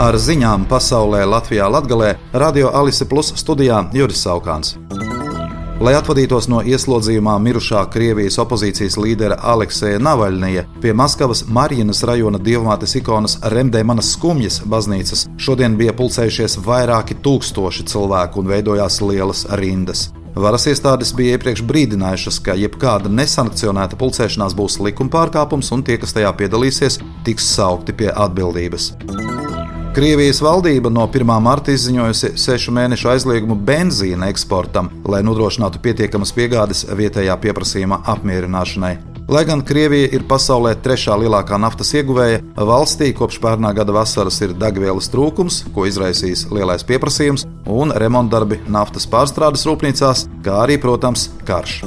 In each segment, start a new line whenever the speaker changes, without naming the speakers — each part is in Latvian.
Ar ziņām pasaulē Latvijā Latgalē Radio Alise Plus studijā Juris Saukāns. Lai atvadītos no ieslodzījumā mirušā Krievijas opozīcijas līdera Aleksēja Navaļnija, pie Maskavas Marinas rajona dievmātes ikonas Remdēmanas skumjas baznīcas šodien bija pulcējušies vairāki tūkstoši cilvēku un veidojās lielas rindas. Varas iestādes bija iepriekš brīdinājušas, ka jebkāda nesankcionēta pulcēšanās būs likuma pārkāpums, un tie, kas tajā piedalīsies, tiks saukti pie atbildības. Krievijas valdība no 1. marta izziņojusi sešu mēnešu aizliegumu benzīna eksportam, lai nodrošinātu pietiekamas piegādes vietējā pieprasījuma apmierināšanai. Lai gan Krievija ir pasaulē trešā lielākā naftas ieguvēja, valstī kopš pērnā gada vasaras ir degvielas trūkums, ko izraisīs lielais pieprasījums un remontdarbi naftas pārstrādes rūpnīcās, kā arī, protams, karš.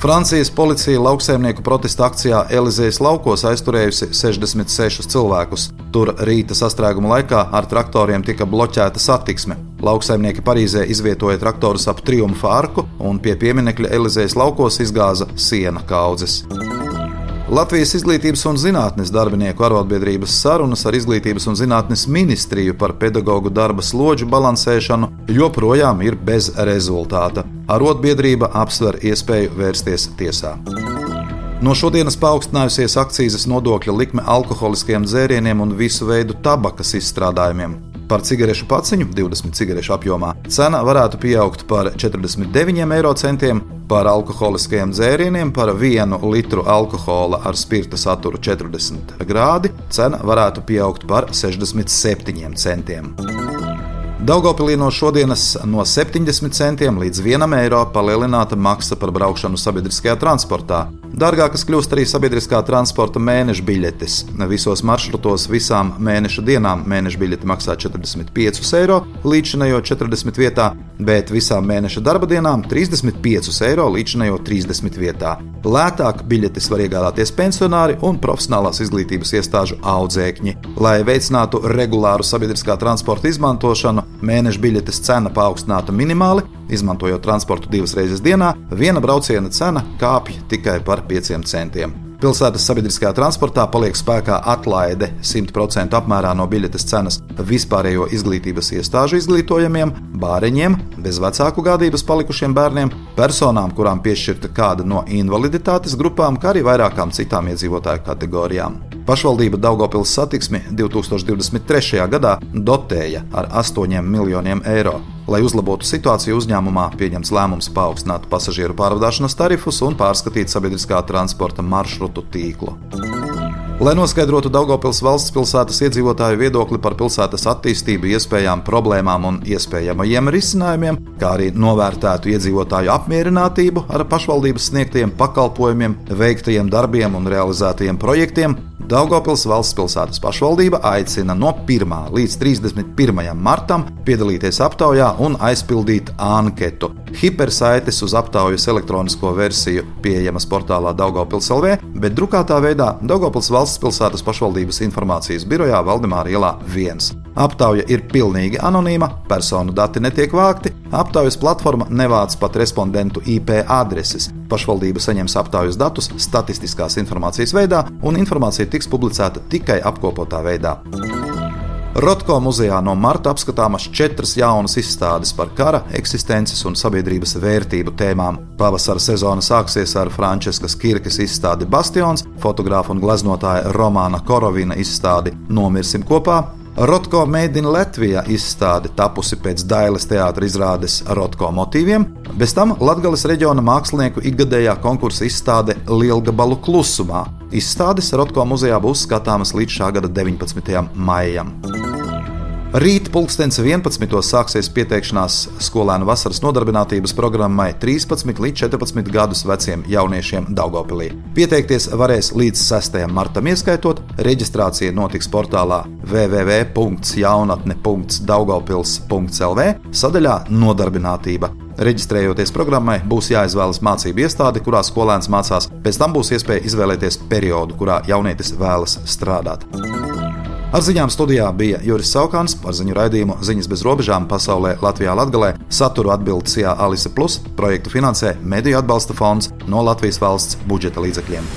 Francijas policija lauksaimnieku protesta akcijā Elizejas laukos aizturējusi 66 cilvēkus. Tur rīta sastrēguma laikā ar traktoriem tika bloķēta satiksme. Lauksaimnieki Parīzē izvietoja traktorus ap triumfa arku un pie pieminiekļa Elizejas laukos izgāza siena kaudzes. Latvijas izglītības un zinātnes darbinieku arotbiedrības sarunas ar Izglītības un zinātnes ministriju par pedagoģu darba slodžu balansēšanu joprojām ir bez rezultāta. Arotbiedrība apsver iespēju vērsties tiesā. No šodienas paaugstinājusies akcijas nodokļa likme alkoholiskiem dzērieniem un visu veidu tabakas izstrādājumiem. Par cigarešu paciņu 20 cigarešu apjomā cena varētu pieaugt par 49 eiro centiem, par alkoholiskajiem dzērieniem par vienu litru alkohola ar spirta saturu 40 grādi cena varētu pieaugt par 67 centiem. Daugopilī no šodienas no 70 centiem līdz 1 eiro palielināta maksa par braukšanu sabiedriskajā transportā. Dārgākas kļūst arī sabiedriskā transporta mēneša biļetes. Visos maršrutos visām mēneša dienām mēneša biļete maksā 45 eiro līdzinējo 40 vietā, bet visām mēneša darba dienām 35 eiro līdzinējo 30 vietā. Lētāk biļetes var iegādāties pensionāri un profesionālās izglītības iestāžu audzēkņi. Lai veicinātu regulāru sabiedriskā transporta izmantošanu, mēneša biļetes cena paaugstināta minimāli, Izmantojot transportu divas reizes dienā, viena brauciena cena kāpj tikai par 5 centiem. Pilsētas sabiedriskajā transportā paliek spēkā atlaide 100% apmērā no biļetes cenas vispārējo izglītības iestāžu izglītojamiem, bāriņiem, bez vecāku gādības palikušiem bērniem, personām, kurām piešķirta kāda no invaliditātes grupām, kā arī vairākām citām iedzīvotāju kategorijām. Pašvaldība Daugopils satiksmi 2023. gadā dotēja ar 8 miljoniem eiro. Lai uzlabotu situāciju uzņēmumā, pieņems lēmums paaugstināt pasažieru pārvadāšanas tarifus un pārskatīt sabiedriskā transporta maršrutu tīklu. Lai noskaidrotu Daugopils valsts pilsētas iedzīvotāju viedokli par pilsētas attīstību, iespējām, problēmām un iespējamajiem risinājumiem, kā arī novērtētu iedzīvotāju apmierinātību ar pašvaldības sniegtajiem pakalpojumiem, veiktajiem darbiem un realizētajiem projektiem, Daugopils valsts pilsētas pašvaldība aicina no 1. līdz 31. martam piedalīties aptaujā un aizpildīt anketu. Hipersaites uz aptaujas elektronisko versiju pieejamas portālā Daugopils LV, bet drukātā veidā Daugopils valsts pilsētas pašvaldības informācijas birojā Valdemāra ielā 1. Aptauja ir pilnīgi anonīma, personu dati netiek vākti, aptaujas platforma nevāc pat respondentu IP adreses. Pašvaldība saņems aptaujas datus statistiskās informācijas veidā, un informācija tiks publicēta tikai apkopotā veidā. Rotko muzejā no marta apskatāmas četras jaunas izstādes par kara, eksistences un sabiedrības vērtību tēmām. Pavasara sezona sāksies ar Frančiskas Kirkas izstādi Bastions, fotogrāfa un gleznotāja Romāna Korovina izstādi Nomirsim kopā, Rotko Made in Latvijā izstāde tapusi pēc Dailas teātra izrādes Rotko motīviem, bez tam Latvijas reģiona mākslinieku ikgadējā konkursa izstāde Lielgabalu klusumā. Izstādes Rotko muzejā būs skatāmas līdz šā gada 19. maijam. Rīt, pulkstenis 11. sāksies pieteikšanās skolēnu vasaras nodarbinātības programmai 13 līdz 14 gadus veciem jauniešiem Daugopilī. Pieteikties varēs līdz 6. martam, ieskaitot reģistrācija notiks portālā www.jaunatne.daugopils.lv sadaļā Nodarbinātība. Reģistrējoties programmai, būs jāizvēlas mācību iestāde, kurā skolēns mācās. Pēc tam būs iespēja izvēlēties periodu, kurā jaunietis vēlas strādāt. Ar ziņām studijā bija Juris Saukāns par ziņu raidījumu Ziņas bez robežām pasaulē Latvijā Latgalē. Saturu atbild CIA Alise Plus, projektu finansē Mediju atbalsta fonds no Latvijas valsts budžeta līdzekļiem.